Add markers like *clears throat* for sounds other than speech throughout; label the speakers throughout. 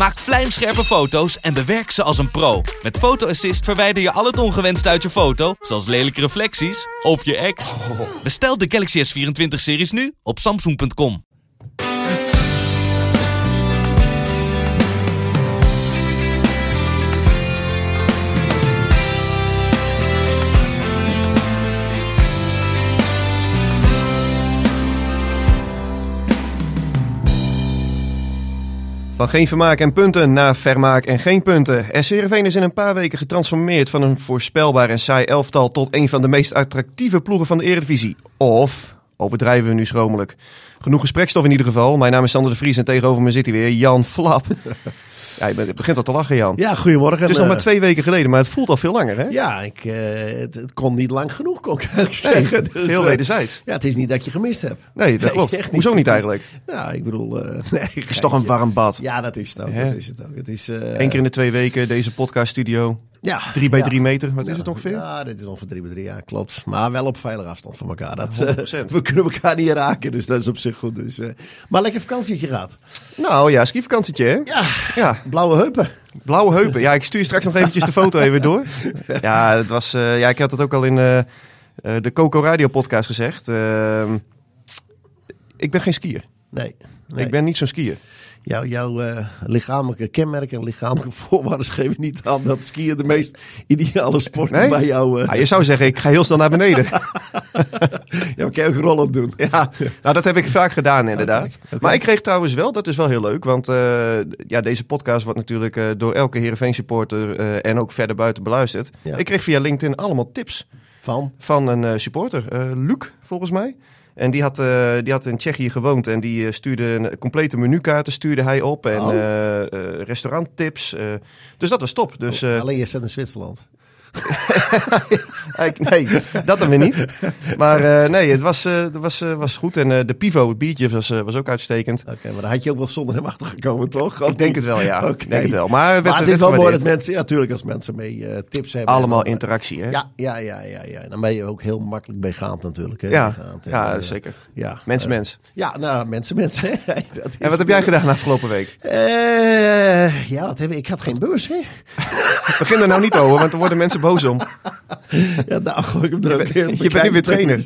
Speaker 1: Maak vlijmscherpe foto's en bewerk ze als een pro. Met Photo Assist verwijder je al het ongewenst uit je foto, zoals lelijke reflecties of je ex. Bestel de Galaxy S24-series nu op samsung.com.
Speaker 2: Van geen vermaak en punten naar vermaak en geen punten. SC Heerenveen is in een paar weken getransformeerd van een voorspelbaar en saai elftal tot een van de meest attractieve ploegen van de Eredivisie. Of overdrijven we nu schromelijk? Genoeg gesprekstof in ieder geval. Mijn naam is Sander de Vries en tegenover me zit hij weer, Jan Flap. *laughs* Ja, je begint al te lachen, Jan.
Speaker 3: Ja, goedemorgen.
Speaker 2: Het is nog
Speaker 3: Eh,
Speaker 2: maar twee weken geleden, maar het voelt al veel langer, hè?
Speaker 3: Ja, ik, eh, het, het kon niet lang genoeg, kon ik zeggen. Dus,
Speaker 2: Veel
Speaker 3: eh,
Speaker 2: wederzijds.
Speaker 3: Ja, het is niet dat je gemist hebt.
Speaker 2: Nee, dat klopt.
Speaker 3: echt
Speaker 2: Hoezo niet eigenlijk?
Speaker 3: Nou, ik bedoel... *laughs* nee,
Speaker 2: Het is toch een warm bad.
Speaker 3: Ja, dat is het ook.
Speaker 2: Hè?
Speaker 3: Dat is het ook. Het is,
Speaker 2: Eén keer in de twee weken deze podcaststudio.
Speaker 3: Ja,
Speaker 2: Drie bij
Speaker 3: ja.
Speaker 2: drie meter, wat is het ongeveer?
Speaker 3: Ja, dit is ongeveer drie bij drie, ja, klopt. Maar wel op veilige afstand van elkaar. Dat, eh,
Speaker 2: 100%. *laughs*
Speaker 3: we kunnen elkaar niet raken, dus dat is op zich goed. Dus, eh, maar lekker vakantietje gehad.
Speaker 2: Nou ja, skivakantietje, hè?
Speaker 3: Ja,
Speaker 2: Ja,
Speaker 3: blauwe heupen.
Speaker 2: Blauwe heupen. Ja, ik stuur straks nog eventjes de foto even door. *laughs* Ja, het was, eh, ja ik had het ook al in de Coco Radio podcast gezegd. Ehm, ik ben geen skier.
Speaker 3: Nee, nee.
Speaker 2: Ik ben niet zo'n skier.
Speaker 3: Jouw, jouw eh, lichamelijke kenmerken en lichamelijke *laughs* voorwaarden geven niet aan dat skiën de meest ideale sport is
Speaker 2: Nee?
Speaker 3: bij jou. eh.
Speaker 2: Ah, je zou zeggen, ik ga heel snel naar beneden. *laughs* *laughs*
Speaker 3: ja, maar kan je ook rollen doen.
Speaker 2: ja, nou, dat heb ik vaak gedaan inderdaad. Maar ik kreeg trouwens wel, dat is wel heel leuk. Want eh, ja, deze podcast wordt natuurlijk door elke Heerenveen supporter en ook verder buiten beluisterd.
Speaker 3: Ja.
Speaker 2: Ik kreeg via LinkedIn allemaal tips.
Speaker 3: Van?
Speaker 2: van een supporter, Luc volgens mij. En die had, eh, die had in Tsjechië gewoond en die eh, stuurde een complete menukaarten stuurde hij op en
Speaker 3: Oh.
Speaker 2: eh, restauranttips. dus dat was top. Dus
Speaker 3: Alleen je zit in Zwitserland. *laughs*
Speaker 2: nee, dat dan weer niet. Maar eh, nee, het was, het was, eh, was goed. En de Pivo, het biertje, was, was ook uitstekend.
Speaker 3: Oké, maar dan had je ook wel zonder hem achtergekomen, toch?
Speaker 2: Ik denk het wel, ja. Denk het wel. Maar, het
Speaker 3: Maar is wel mooi dat mensen, ja, natuurlijk als mensen mee tips hebben.
Speaker 2: Allemaal
Speaker 3: dan,
Speaker 2: interactie, hè?
Speaker 3: Ja, ja, ja, ja, ja. Dan ben je ook heel makkelijk begaand natuurlijk. Hè,
Speaker 2: ja,
Speaker 3: meegaand. En,
Speaker 2: ja zeker.
Speaker 3: Ja,
Speaker 2: Mens,
Speaker 3: eh,
Speaker 2: mens.
Speaker 3: Ja, nou, mensen, mensen. *laughs*
Speaker 2: En wat heb jij gedaan afgelopen week?
Speaker 3: Eh, ja, wat heb ik? Ik had geen beurs, hè? *laughs*
Speaker 2: Begin er nou niet over, want er worden mensen boos om. *laughs*
Speaker 3: Ja, nou gooi ik hem er ook
Speaker 2: bent-
Speaker 3: in.
Speaker 2: je bent nu weer trainer.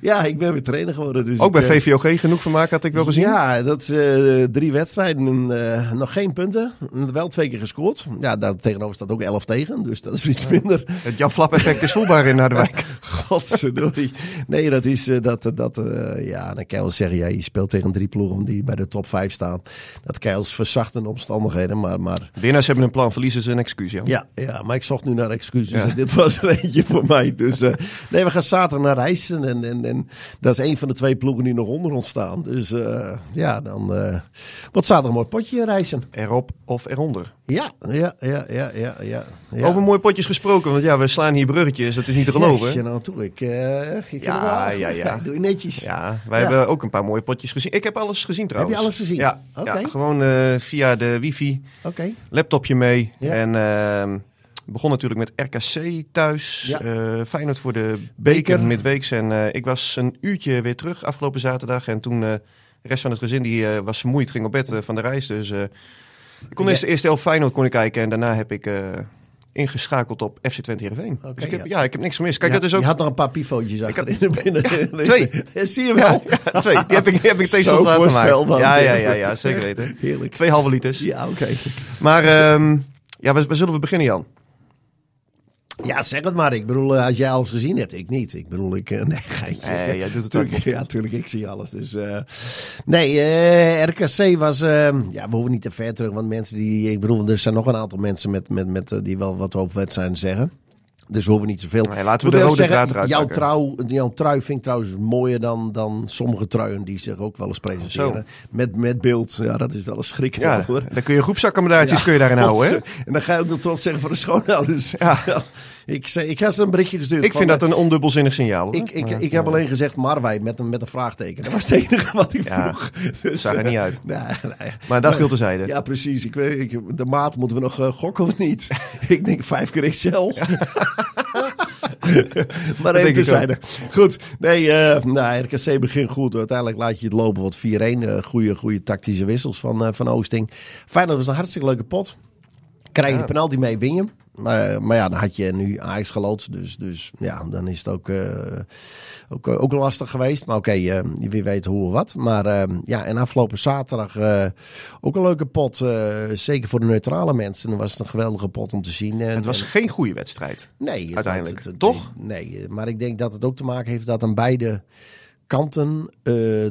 Speaker 3: Ja, ik ben weer trainer geworden. Dus
Speaker 2: Ook bij
Speaker 3: eh,
Speaker 2: VVOG genoeg vermaak had ik wel gezien.
Speaker 3: Ja, dat eh, drie wedstrijden, eh, nog geen punten. Wel twee keer gescoord. Ja, daar tegenover staat ook 11 tegen, dus dat is iets minder.
Speaker 2: Het Jan Flap effect is voelbaar in Harderwijk. *laughs*
Speaker 3: Godverdorie. Nee, dat is dat, dat ja, dan kan je wel zeggen, ja, je speelt tegen drie ploegen die bij de top 5 staan. Dat kan je als verzachtende omstandigheden, maar, maar
Speaker 2: Winnaars hebben een plan, verliezen ze een excuus. Jan.
Speaker 3: ja, ja, maar ik zocht nu naar excuses.
Speaker 2: Ja.
Speaker 3: Dit was er eentje voor mij. Dus eh, nee, we gaan zaterdag naar Rijssen. En, en, en dat is een van de twee ploegen die nog onder ons staan. Dus eh, ja, dan eh wordt zaterdag een mooi potje in Rijssen.
Speaker 2: Erop of eronder.
Speaker 3: Ja, ja, ja, ja, ja. ja, ja.
Speaker 2: Over mooie potjes gesproken, want ja, we slaan hier bruggetjes, dat is niet te geloven.
Speaker 3: Jeetje, nou toe, ik, eh ik
Speaker 2: Ja, ja, ja.
Speaker 3: Doe je netjes.
Speaker 2: Ja, wij
Speaker 3: Ja.
Speaker 2: hebben ook een paar mooie potjes gezien. Ik heb alles gezien trouwens.
Speaker 3: alles gezien?
Speaker 2: Ja,
Speaker 3: Oké.
Speaker 2: ja gewoon via de wifi,
Speaker 3: Oké.
Speaker 2: laptopje mee.
Speaker 3: Ja.
Speaker 2: En ehm begon natuurlijk met RKC thuis.
Speaker 3: Ja.
Speaker 2: Eh Feyenoord voor de
Speaker 3: Beker.
Speaker 2: midweeks. En eh, ik was een uurtje weer terug afgelopen zaterdag. En toen eh, de rest van het gezin die, was vermoeid, ging op bed van de reis. Dus ik kon
Speaker 3: Ja.
Speaker 2: eerst de eerste helft Feyenoord kon ik kijken. En daarna heb ik... ingeschakeld op FC Twente Heerenveen. Dus ik heb,
Speaker 3: ja.
Speaker 2: ja. ik heb niks gemist. Kijk, dat is ook...
Speaker 3: je had nog een paar pifootjes achterin. *laughs* binnen.
Speaker 2: twee. *laughs*
Speaker 3: Ja, zie je wel.
Speaker 2: Twee. Die heb ik, die heb ik *laughs*
Speaker 3: Zo
Speaker 2: ons gemaakt. Ja, ja, ja, ja, zeker weten.
Speaker 3: Heerlijk.
Speaker 2: Twee halve liters.
Speaker 3: Ja, oké.
Speaker 2: Maar ehm, ja, waar, waar zullen we beginnen, Jan?
Speaker 3: Ja, zeg het maar. Ik bedoel, eh, als jij alles gezien hebt, ik niet. Ik bedoel, ik... eh, *laughs* nee, geintje.
Speaker 2: Nee, jij doet het ook *laughs*
Speaker 3: Ja, tuurlijk, ik zie alles. Dus, eh, nee, eh, RKC was... eh, ja, we hoeven niet te ver terug, want mensen die... Ik bedoel, er zijn nog een aantal mensen met, met, met, die wel wat over wedstrijden zeggen. Dus we hoeven niet zoveel.
Speaker 2: Nee, laten we de rode
Speaker 3: zeggen,
Speaker 2: draad
Speaker 3: jouw, trouw, jouw trui vind ik trouwens mooier dan, dan sommige truien die zich ook wel eens presenteren. Met, met beeld, ja, dat is wel een schrik.
Speaker 2: Ja,
Speaker 3: hoor.
Speaker 2: dan kun je groepsaccommodaties
Speaker 3: Ja.
Speaker 2: kun je daarin houden, *laughs* hè?
Speaker 3: En dan ga je ook nog trots zeggen van de schoonouders.
Speaker 2: Ja.
Speaker 3: Ik, zei, ik heb ze een berichtje gestuurd.
Speaker 2: Ik vind dat
Speaker 3: eh,
Speaker 2: een ondubbelzinnig signaal. hoor.
Speaker 3: Ik, ik, ik heb alleen gezegd Marwij met een, met een vraagteken. Dat was het enige wat ik
Speaker 2: Ja,
Speaker 3: vroeg. Dus,
Speaker 2: zag er
Speaker 3: eh,
Speaker 2: niet uit. *laughs*
Speaker 3: Nee, nee.
Speaker 2: Maar dat viel terzijde.
Speaker 3: Ja, precies. Ik weet, ik, de maat moeten we nog eh, gokken of niet? *laughs* ik denk vijf keer XL. *laughs* maar
Speaker 2: denk
Speaker 3: even terzijde. Goed. Nee, eh nou, RKC begint goed. Uiteindelijk laat je het lopen wat 4-1. eh goede, goede tactische wissels van, eh, van Oosting. Feyenoord was een hartstikke leuke pot. Krijg je de penalty mee, win je. Eh, maar ja, dan had je nu Ajax gelood. Dus, dus ja, dan is het ook, eh, ook, ook lastig geweest. Maar oké, eh, wie weet hoe of wat. Maar eh, ja, en afgelopen zaterdag ook een leuke pot. zeker voor de neutrale mensen. Dan was het een geweldige pot om te zien. En,
Speaker 2: Het was
Speaker 3: en-
Speaker 2: geen goede wedstrijd.
Speaker 3: Nee,
Speaker 2: Uiteindelijk.
Speaker 3: het- het-
Speaker 2: Toch?
Speaker 3: Nee, maar ik denk dat het ook te maken heeft dat aan beide kanten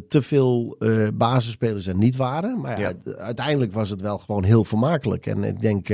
Speaker 3: te veel eh basisspelers er niet waren. Maar ja,
Speaker 2: Ja.
Speaker 3: uit- uiteindelijk was het wel gewoon heel vermakelijk. En ik denk,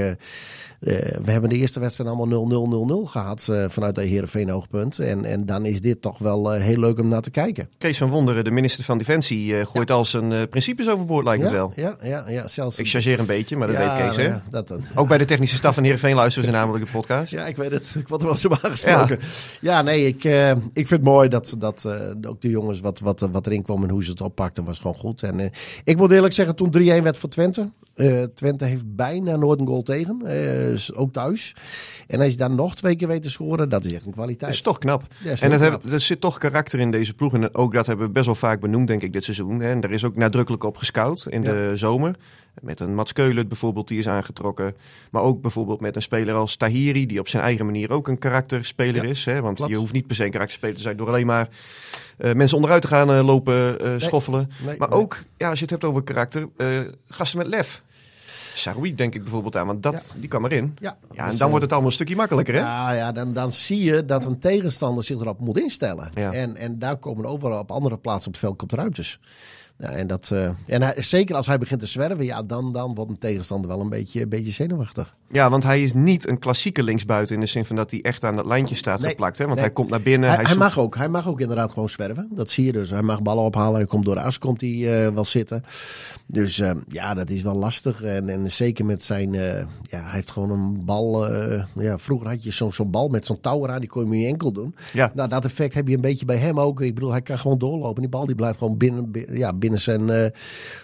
Speaker 3: we hebben de eerste wedstrijd allemaal 0-0-0-0 gehad eh, vanuit de Heerenveen oogpunt. En, en dan is dit toch wel eh, heel leuk om naar te kijken.
Speaker 2: Kees van Wonderen, de minister van Defensie, eh, gooit al zijn eh, principes overboord, lijkt het wel.
Speaker 3: Ja, ja, ja, zelfs...
Speaker 2: Ik chargeer een beetje, maar dat weet Kees, hè?
Speaker 3: ja, dat, dat,
Speaker 2: Ook bij de technische staf van Heerenveen luisteren ze namelijk de podcast.
Speaker 3: Ja, ik weet het. Ik word er wel op aangesproken. Ja, nee, ik, eh, ik vind het mooi dat, dat eh, ook de jongens wat, wat, wat erin kwam en hoe ze het oppakten was gewoon goed. En eh, ik moet eerlijk zeggen, toen 3-1 werd voor Twente. Eh, Twente heeft bijna nooit een goal tegen. eh, ook thuis. En als je daar nog twee keer weet te scoren, dat is echt een kwaliteit.
Speaker 2: Dat is toch knap.
Speaker 3: Is
Speaker 2: en het
Speaker 3: knap.
Speaker 2: heb- er zit toch karakter in deze ploeg. En ook dat hebben we best wel vaak benoemd, denk ik, dit seizoen. En er is ook nadrukkelijk op gescout in
Speaker 3: Ja.
Speaker 2: de zomer. Met een Mats Keulen bijvoorbeeld, die is aangetrokken. Maar ook bijvoorbeeld met een speler als Tahiri, die op zijn eigen manier ook een karakterspeler
Speaker 3: Ja,
Speaker 2: is. Hè? Want
Speaker 3: klopt.
Speaker 2: je hoeft niet per se een karakterspeler te zijn door alleen maar eh, mensen onderuit te gaan lopen eh, schoffelen.
Speaker 3: Nee,
Speaker 2: maar
Speaker 3: nee.
Speaker 2: ook, ja, als je het hebt over karakter, gasten met lef. Saroui denk ik bijvoorbeeld aan, want dat, die kwam erin.
Speaker 3: Ja,
Speaker 2: Ja,
Speaker 3: dus,
Speaker 2: en dan
Speaker 3: eh,
Speaker 2: wordt het allemaal een stukje makkelijker, hè?
Speaker 3: Ja, ja dan, dan zie je dat een tegenstander zich erop moet instellen.
Speaker 2: Ja.
Speaker 3: En, en daar komen overal op andere plaatsen op het veld komt ruimtes. Ja, en dat, eh, en hij, zeker als hij begint te zwerven, ja, dan, dan wordt een tegenstander wel een beetje, een beetje zenuwachtig.
Speaker 2: Ja, want hij is niet een klassieke linksbuiten in de zin van dat hij echt aan dat lijntje staat
Speaker 3: Nee,
Speaker 2: geplakt. Hè? Want
Speaker 3: nee.
Speaker 2: hij komt naar binnen.
Speaker 3: hij,
Speaker 2: hij
Speaker 3: hij
Speaker 2: zoekt-
Speaker 3: mag ook, hij mag ook inderdaad gewoon zwerven. Dat zie je dus. Hij mag ballen ophalen. Hij komt door de as komt hij, eh, wel zitten. Dus eh, ja, dat is wel lastig. En, en zeker met zijn... eh, ja, hij heeft gewoon een bal... eh, ja, vroeger had je zo'n zo'n bal met zo'n touw eraan. Die kon je met je enkel doen.
Speaker 2: Ja.
Speaker 3: Nou, dat effect heb je een beetje bij hem ook. Ik bedoel, hij kan gewoon doorlopen. Die bal die blijft gewoon binnen, bi- ja, binnen zijn,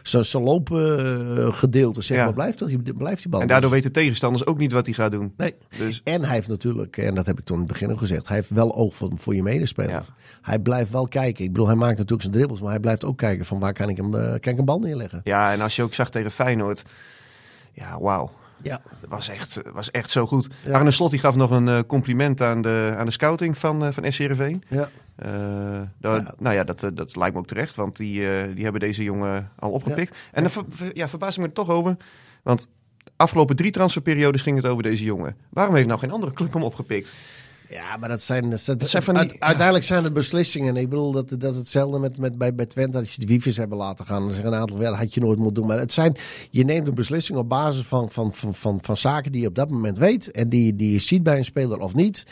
Speaker 3: zijn, zijn loopgedeelte. zeg
Speaker 2: Ja.
Speaker 3: maar, blijft, blijft die bal.
Speaker 2: En daardoor
Speaker 3: Dus-
Speaker 2: weten tegenstanders ook niet wat hij gaat doen.
Speaker 3: Nee.
Speaker 2: Dus
Speaker 3: En hij heeft natuurlijk, en dat heb ik toen in het begin ook gezegd, hij heeft wel oog voor, voor je medespeler.
Speaker 2: Ja.
Speaker 3: Hij blijft wel kijken. Ik bedoel, hij maakt natuurlijk zijn dribbles, maar hij blijft ook kijken van waar kan ik hem, eh, kan ik een bal neerleggen.
Speaker 2: ja, en als je ook zag tegen Feyenoord. Ja, wauw.
Speaker 3: Ja.
Speaker 2: Dat was echt, was echt zo goed.
Speaker 3: Ja.
Speaker 2: Arne Slot die gaf nog een eh, compliment aan de, aan de scouting van, eh van SC Heerenveen.
Speaker 3: Ja.
Speaker 2: Dat-
Speaker 3: Ja.
Speaker 2: Nou ja, dat, dat lijkt me ook terecht, want die, die hebben deze jongen al opgepikt. En dan ver, ver- ja, verbaas ik me er toch over, want afgelopen drie transferperiodes ging het over deze jongen. Waarom heeft nou geen andere club hem opgepikt?
Speaker 3: Ja, maar dat zijn, dat, zijn-
Speaker 2: zijn van die-
Speaker 3: uit-
Speaker 2: ja.
Speaker 3: uiteindelijk zijn het beslissingen. Ik bedoel, dat, dat is hetzelfde met, met, bij, bij Twente. Als je de wiefjes hebben laten gaan, dan zeggen een aantal, dat had je nooit moeten doen. Maar het zijn, je neemt een beslissing op basis van, van, van, van, van zaken die je op dat moment weet. En die, die je ziet bij een speler of niet.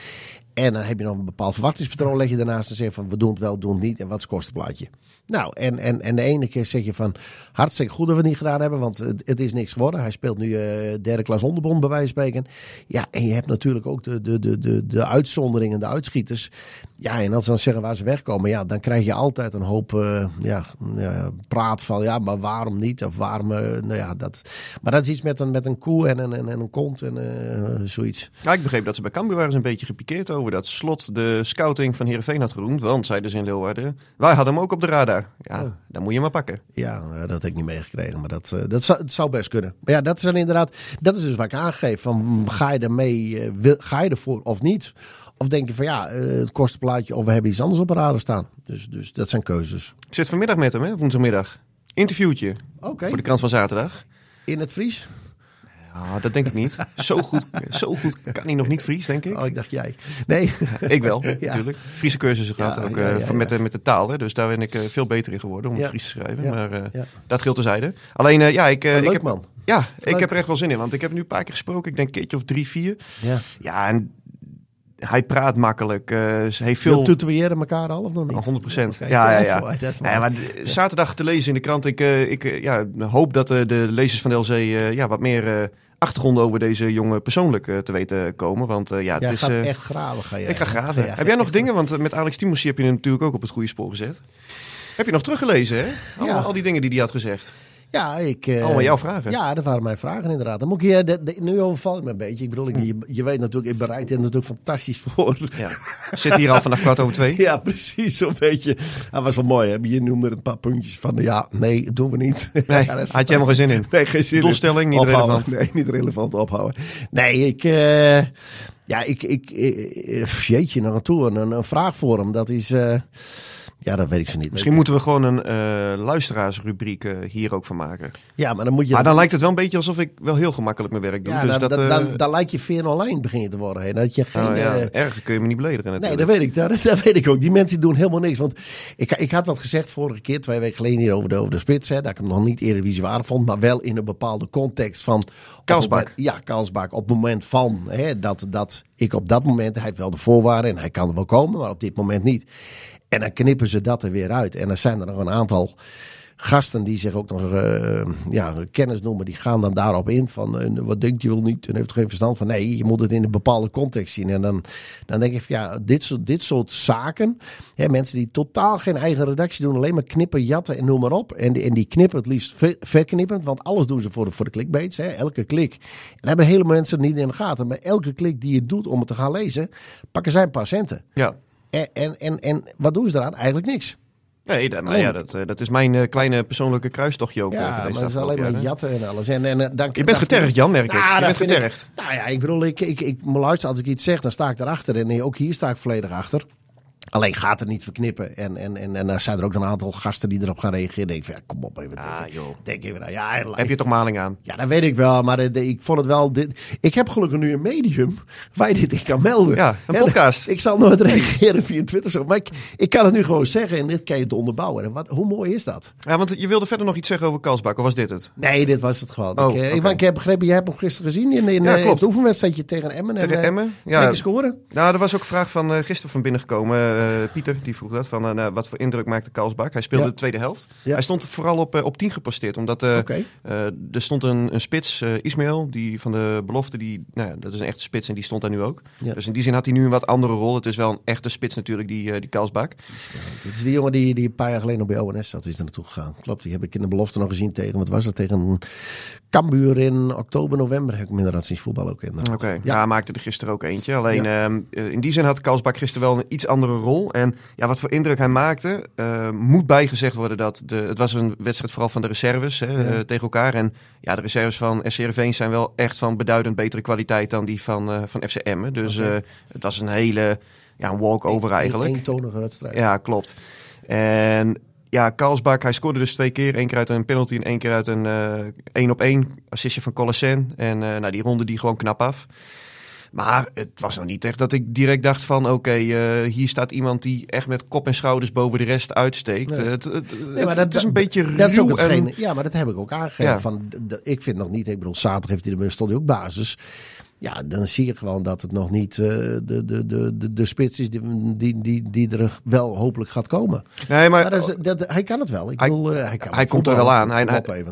Speaker 3: En dan heb je nog een bepaald verwachtingspatroon, leg je daarnaast en zeg van we doen het wel, doen het niet en wat is het kostenplaatje. Nou, en, en, en de ene keer zeg je van hartstikke goed dat we het niet gedaan hebben, want het, is niks geworden. Hij speelt nu eh, derde klas onderbond bij wijze van spreken. Ja, en je hebt natuurlijk ook de, de, de, de, de uitzonderingen, de uitschieters. Ja, en als ze dan zeggen waar ze wegkomen, ja, dan krijg je altijd een hoop eh, ja, praat van ja, maar waarom niet? Of waarom, eh, nou ja, dat. Maar dat is iets met een, met een koe en een, en, en een kont en zoiets.
Speaker 2: Ja, ik begreep dat ze bij Cambuur waren een beetje gepikeerd over dat Slot de scouting van Heerenveen had geroemd. Want, zeiden ze in Leeuwarden, wij hadden hem ook op de radar. Ja,
Speaker 3: Oh.
Speaker 2: dan moet je maar pakken.
Speaker 3: Ja, nou, dat heb ik niet meegekregen, maar dat, eh, dat zou, het zou best kunnen. Maar ja, dat is dan inderdaad, dat is dus wat ik aangeef. Van, ga je ermee, eh, wil, ga je ervoor of niet? Of denk je van ja, eh, het kostenplaatje of we hebben iets anders op de radar staan. Dus, dus dat zijn keuzes.
Speaker 2: Ik zit vanmiddag met hem, hè, woensdagmiddag. Interviewtje
Speaker 3: Oké,
Speaker 2: voor de krant van zaterdag.
Speaker 3: in het Fries?
Speaker 2: Ja, dat denk ik niet. *laughs* Zo goed, zo goed kan hij nog niet Fries, denk ik.
Speaker 3: Oh, ik dacht jij. Nee. *laughs*
Speaker 2: Ik wel, *laughs* natuurlijk. Friese cursussen gehad,
Speaker 3: Ja,
Speaker 2: ook
Speaker 3: ja,
Speaker 2: eh,
Speaker 3: ja,
Speaker 2: met,
Speaker 3: ja.
Speaker 2: de, met de taal. Hè. Dus daar ben ik eh, veel beter in geworden om
Speaker 3: Ja.
Speaker 2: het Fries te schrijven.
Speaker 3: Ja,
Speaker 2: Maar
Speaker 3: ja.
Speaker 2: dat geldt terzijde. Alleen, ja, ik,
Speaker 3: Leuk,
Speaker 2: ik heb,
Speaker 3: man.
Speaker 2: Ja, ik heb er echt wel zin in. Want ik heb nu een paar keer gesproken. Ik denk een keertje of drie, vier.
Speaker 3: Ja.
Speaker 2: Ja, en hij praat makkelijk. eh, ze heeft
Speaker 3: Veel tutoyeren elkaar al of nog niet?
Speaker 2: 100 procent. Ja, ja, ja.
Speaker 3: mooi,
Speaker 2: maar zaterdag te lezen in de krant. Ik, eh, ik eh, ja, hoop dat de lezers van de LC ja, wat meer achtergronden over deze jongen persoonlijk te weten komen. Want ja, het
Speaker 3: Jij
Speaker 2: is,
Speaker 3: gaat echt graven. Ga jij.
Speaker 2: ik ga graven.
Speaker 3: Ja,
Speaker 2: heb jij nog dingen? Want met Alex Timoussi heb je hem natuurlijk ook op het goede spoor gezet. Heb je nog teruggelezen, hè? Al,
Speaker 3: Ja.
Speaker 2: al die dingen die hij had gezegd.
Speaker 3: Ja, ik... eh,
Speaker 2: Allemaal jouw vragen.
Speaker 3: Ja, dat waren mijn vragen inderdaad. Dan moet ik je, de, de- nu overval ik me een beetje. Ik bedoel, ik, je, je weet natuurlijk, ik bereid er natuurlijk fantastisch voor.
Speaker 2: Ja. Zit hier al vanaf kwart over twee. *laughs*
Speaker 3: Ja, precies, zo'n beetje. Dat was wel mooi, hè? Je noemde een paar puntjes van, ja, nee, dat doen we niet. *laughs*
Speaker 2: Nee,
Speaker 3: Ja,
Speaker 2: had je helemaal geen zin in.
Speaker 3: Nee, geen zin in.
Speaker 2: Doelstelling, niet
Speaker 3: Ophouden.
Speaker 2: relevant.
Speaker 3: Nee, niet relevant ophouden. Nee, ik... eh, ja, ik... ik eh, eh, jeetje, naar naartoe. Een, een vraag voor hem. Dat is... eh, ja, dat weet ik zo niet.
Speaker 2: Misschien moeten we gewoon een eh, luisteraarsrubriek eh, hier ook van maken.
Speaker 3: Ja, maar dan moet je...
Speaker 2: Maar dan lijkt het wel een beetje alsof ik wel heel gemakkelijk mijn werk doe.
Speaker 3: ja,
Speaker 2: dus
Speaker 3: dan,
Speaker 2: dat,
Speaker 3: dan,
Speaker 2: eh,
Speaker 3: dan, dan lijkt je veer online begin je te worden. Hè? Dat je geen...
Speaker 2: oh, ja,
Speaker 3: eh,
Speaker 2: erger kun je me niet beledigen
Speaker 3: Nee,
Speaker 2: natuurlijk.
Speaker 3: dat weet ik. Dat, *laughs* dat weet ik ook. Die mensen doen helemaal niks. Want ik, ik had wat gezegd vorige keer, twee weken geleden hier over de, over de spits. Hè, dat ik hem nog niet Eredivisie waardig vond. Maar wel in een bepaalde context van...
Speaker 2: Kalsbak.
Speaker 3: Ja, Kalsbak. Op het moment van hè, dat, dat ik op dat moment... Hij heeft wel de voorwaarden en hij kan er wel komen. Maar op dit moment niet. En dan knippen ze dat er weer uit. En dan zijn er nog een aantal gasten die zich ook nog eh, ja, kennis noemen, die gaan dan daarop in van eh, wat denkt je wel niet en heeft er geen verstand van. Nee, je moet het in een bepaalde context zien. En dan, dan denk ik van ja, dit soort, dit soort zaken, hè, mensen die totaal geen eigen redactie doen, alleen maar knippen, jatten en noem maar op. En die, en die knippen het liefst ver- verknippend, want alles doen ze voor de, voor de clickbaits. Hè, elke klik. En hebben hele mensen niet in de gaten. Maar elke klik die je doet om het te gaan lezen, pakken zij centen.
Speaker 2: Ja.
Speaker 3: En, en, en, en wat doen ze eraan? Eigenlijk niks.
Speaker 2: Nee, dat,
Speaker 3: Alleen-
Speaker 2: ja, dat, eh, dat is mijn eh, kleine persoonlijke kruistochtje ook. eh,
Speaker 3: Ja, maar het is alleen maar jatten en alles. En, en, dan,
Speaker 2: Je bent getergd, Jan, merk ik.
Speaker 3: Ja,
Speaker 2: je
Speaker 3: dat
Speaker 2: bent
Speaker 3: vind ik-
Speaker 2: getergd.
Speaker 3: Nou ja, ik bedoel, ik, ik, ik moet luisteren. Als ik iets zeg, dan sta ik erachter. En ook hier sta ik volledig achter. Alleen gaat het niet verknippen. En, en, en, en zijn er ook een aantal gasten die erop gaan reageren. Denk van, ja, kom op even.
Speaker 2: Ah,
Speaker 3: denk,
Speaker 2: joh.
Speaker 3: denk even, nou, ja,
Speaker 2: Heb je toch maling aan?
Speaker 3: ja, dat weet ik wel. Maar de- de- ik vond het wel... Dit, ik heb gelukkig nu een medium waar je dit in kan melden.
Speaker 2: Ja, een podcast.
Speaker 3: Ik zal nooit reageren via Twitter. Zo, maar ik, ik kan het nu gewoon zeggen en dit kan je te onderbouwen. En wat, hoe mooi is dat?
Speaker 2: Ja, want je wilde verder nog iets zeggen over Kalsbak, of was dit het?
Speaker 3: Nee, dit was het gewoon.
Speaker 2: Oh,
Speaker 3: ik, eh, ik, ik heb begrepen, jij hebt hem gisteren gezien in, in,
Speaker 2: Ja,
Speaker 3: eh,
Speaker 2: klopt.
Speaker 3: het oefenwedstrijdje tegen Emmen.
Speaker 2: Tegen
Speaker 3: en, eh,
Speaker 2: Emmen?
Speaker 3: Twee
Speaker 2: Ja.
Speaker 3: keer scoren.
Speaker 2: Nou, er was ook een vraag van eh, gisteren van binnengekomen. Eh, Pieter, die vroeg dat. Van, eh, nou, wat voor indruk maakte Kalsbak? Hij speelde
Speaker 3: Ja.
Speaker 2: de tweede helft.
Speaker 3: Ja.
Speaker 2: Hij stond vooral op, eh, op 10 geposteerd. Omdat er stond een, een spits, Ismail, die van de belofte. Die, nou ja, dat is een echte spits en die stond daar nu ook.
Speaker 3: Ja.
Speaker 2: Dus in die zin had hij nu een wat andere rol. Het is wel een echte spits natuurlijk, die, die Kalsbak.
Speaker 3: Dit is die jongen die, die een paar jaar geleden nog bij ONS zat. Die is er naartoe gegaan. Klopt, die heb ik in de belofte nog gezien tegen, wat was het, tegen Cambuur in oktober, november. Heb ik minder zien voetbal ook in.
Speaker 2: Oké, ja. Maakte er gisteren ook eentje. Alleen ehm, eh, in die zin had Kalsbak gisteren wel een iets andere rol. En ja, wat voor indruk hij maakte, eh, moet bijgezegd worden dat de, het was een wedstrijd vooral van de reserves hè,
Speaker 3: Ja.
Speaker 2: eh, tegen elkaar. En ja, de reserves van SCRV zijn wel echt van beduidend betere kwaliteit dan die van, eh van FC Emmen. Dus het was een hele ja, walk-over eigenlijk.
Speaker 3: Een eentonige wedstrijd.
Speaker 2: Ja, klopt. En ja, Karlsbak, hij scoorde dus twee keer. Eén keer uit een penalty en één keer uit een eh, één op één assistje van Colasen. En nou, die ronde die gewoon knap af. Maar het was nog niet echt dat ik direct dacht van... oké, eh, hier staat iemand die echt met kop en schouders boven de rest uitsteekt.
Speaker 3: Nee.
Speaker 2: Het, het,
Speaker 3: Nee,
Speaker 2: het- het is een beetje
Speaker 3: dat is ook
Speaker 2: ruw en...
Speaker 3: Ja, maar dat heb ik ook aangegeven.
Speaker 2: Ja.
Speaker 3: Van, ik vind nog niet, ik bedoel, zaterdag heeft hij de stond hij ook basis. Ja, dan zie je gewoon dat het nog niet eh, de, de, de, de, de spits is die, die, die, die er wel hopelijk gaat komen.
Speaker 2: Nee, maar,
Speaker 3: Maar dat is, dat, hij kan het wel. Ik
Speaker 2: Hij-
Speaker 3: bedoel, eh, hij, kan
Speaker 2: hij komt er wel aan. Hij,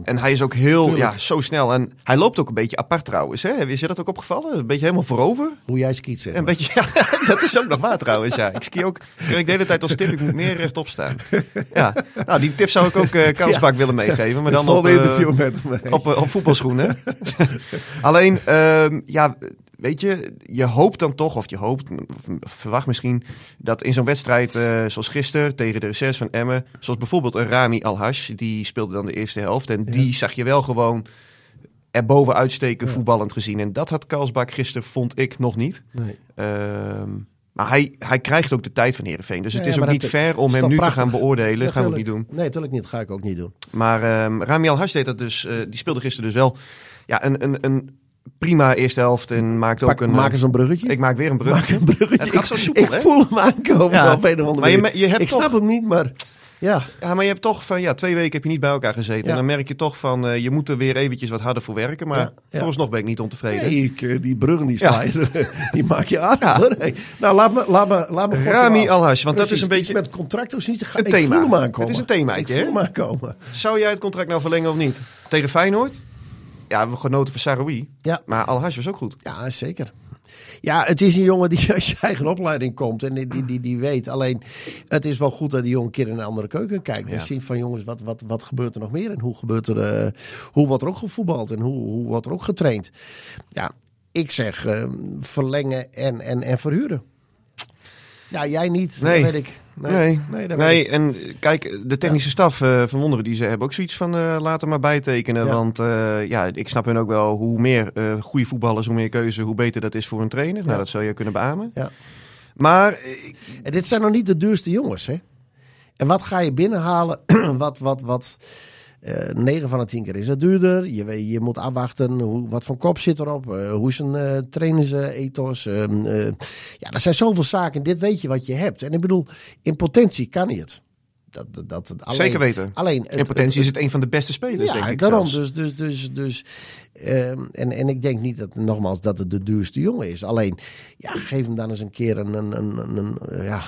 Speaker 2: en hij is ook heel
Speaker 3: Tuurlijk.
Speaker 2: ja, zo snel. En hij loopt ook een beetje apart trouwens. Hè? Is je dat ook opgevallen? Een beetje helemaal voorover?
Speaker 3: Hoe jij skiet.
Speaker 2: Een beetje, ja, *laughs* dat is ook nog waar trouwens. Ja. Ik ski ook, kreeg ik de hele tijd als tip, ik moet meer rechtop staan. Ja. Nou, die tip zou ik ook *laughs* Karlsbak willen meegeven. Maar dan op,
Speaker 3: volgende interview met hem. mee.
Speaker 2: op, op voetbalschoenen. Alleen, ehm, ja, weet je, je hoopt dan toch, of je hoopt, verwacht misschien, dat in zo'n wedstrijd eh, zoals gisteren tegen de reserves van Emmen, zoals bijvoorbeeld een Rami Alhash, die speelde dan de eerste helft. En die zag je wel gewoon er bovenuit steken
Speaker 3: Ja.
Speaker 2: voetballend gezien. En dat had Karlsbak gisteren, vond ik, nog niet.
Speaker 3: Nee.
Speaker 2: Ehm, maar hij, hij krijgt ook de tijd van Heerenveen. Dus het
Speaker 3: Ja,
Speaker 2: is ook niet
Speaker 3: dat
Speaker 2: fair om hem nu te gaan beoordelen.
Speaker 3: Ja,
Speaker 2: gaan we ook niet doen.
Speaker 3: Nee, natuurlijk niet. Ga ik ook niet doen.
Speaker 2: Maar ehm Rami Alhash deed dat dus. eh, die speelde gisteren dus wel ja, een, een, een prima eerste helft. En maakte
Speaker 3: Pak,
Speaker 2: ook een...
Speaker 3: maak eens een bruggetje.
Speaker 2: ik maak weer een brug.
Speaker 3: maak een bruggetje.
Speaker 2: Het gaat zo
Speaker 3: Ik-
Speaker 2: soepel,
Speaker 3: ik
Speaker 2: hè?
Speaker 3: voel hem aankomen
Speaker 2: Ja.
Speaker 3: op een of andere
Speaker 2: Maar je, je hebt
Speaker 3: Ik
Speaker 2: toch-
Speaker 3: snap hem niet, maar... Ja,
Speaker 2: Ja, maar je hebt toch van, ja, twee weken heb je niet bij elkaar gezeten.
Speaker 3: Ja.
Speaker 2: En dan merk je toch van, eh, je moet er weer eventjes wat harder voor werken. Maar
Speaker 3: Ja,
Speaker 2: vooralsnog ben ik niet ontevreden.
Speaker 3: Nee, ik, eh, die bruggen die je, *laughs* die maak je aan. Hey, Nou, laat me, laat me, laat me
Speaker 2: Rami. Alhash, want dat is een beetje...
Speaker 3: met contract of zoiets.
Speaker 2: Een
Speaker 3: ik
Speaker 2: thema. Het is een themaatje,
Speaker 3: Ik voel hem aankomen.
Speaker 2: Zou jij het contract nou verlengen of niet? Tegen Feyenoord? Ja, we genoten van Saroui.
Speaker 3: Ja.
Speaker 2: Maar Alhash was ook goed.
Speaker 3: Ja, zeker. Ja, het is een jongen die *laughs* uit je eigen opleiding komt en die, die, die, die weet. Alleen, het is wel goed dat die jongen een keer in een andere keuken kijkt. En
Speaker 2: Ja.
Speaker 3: ziet van jongens, wat, wat, wat gebeurt er nog meer? En hoe, gebeurt er, eh, hoe wordt er ook gevoetbald en hoe, hoe wordt er ook getraind? Ja, ik zeg eh, verlengen en, en, en verhuren. Ja, jij niet,
Speaker 2: Nee.
Speaker 3: dat weet ik.
Speaker 2: Nee,
Speaker 3: nee,
Speaker 2: nee,
Speaker 3: ik.
Speaker 2: en eh, kijk, de technische staf eh van Wonderen, die ze hebben ook zoiets van eh laten maar bijtekenen.
Speaker 3: Ja.
Speaker 2: Want ja, ik snap hun ook wel, hoe meer goede voetballers, hoe meer keuze, hoe beter dat is voor een trainer. Nou, dat zou je kunnen beamen.
Speaker 3: Ja.
Speaker 2: Maar
Speaker 3: En dit zijn nog niet de duurste jongens, hè? En wat ga je binnenhalen? *clears throat* wat, wat, wat. Eh 9 van de 10 keer is het duurder. Je, weet- je moet afwachten hoe, wat voor kop zit erop. eh, hoe is een uh, trainersethos. ehm, eh, ja, er zijn zoveel zaken. Dit weet je wat je hebt. En ik bedoel, in potentie kan hij het. Dat, dat, dat, alleen,
Speaker 2: zeker weten.
Speaker 3: Alleen,
Speaker 2: In potentie is het een van de beste spelers,
Speaker 3: ja,
Speaker 2: denk ik
Speaker 3: daarom.
Speaker 2: zelfs.
Speaker 3: Dus, dus, dus, dus, ehm, en, en ik denk niet dat, nogmaals, dat het de duurste jongen is. Alleen, ja, geef hem dan eens een keer een, een, een, ja,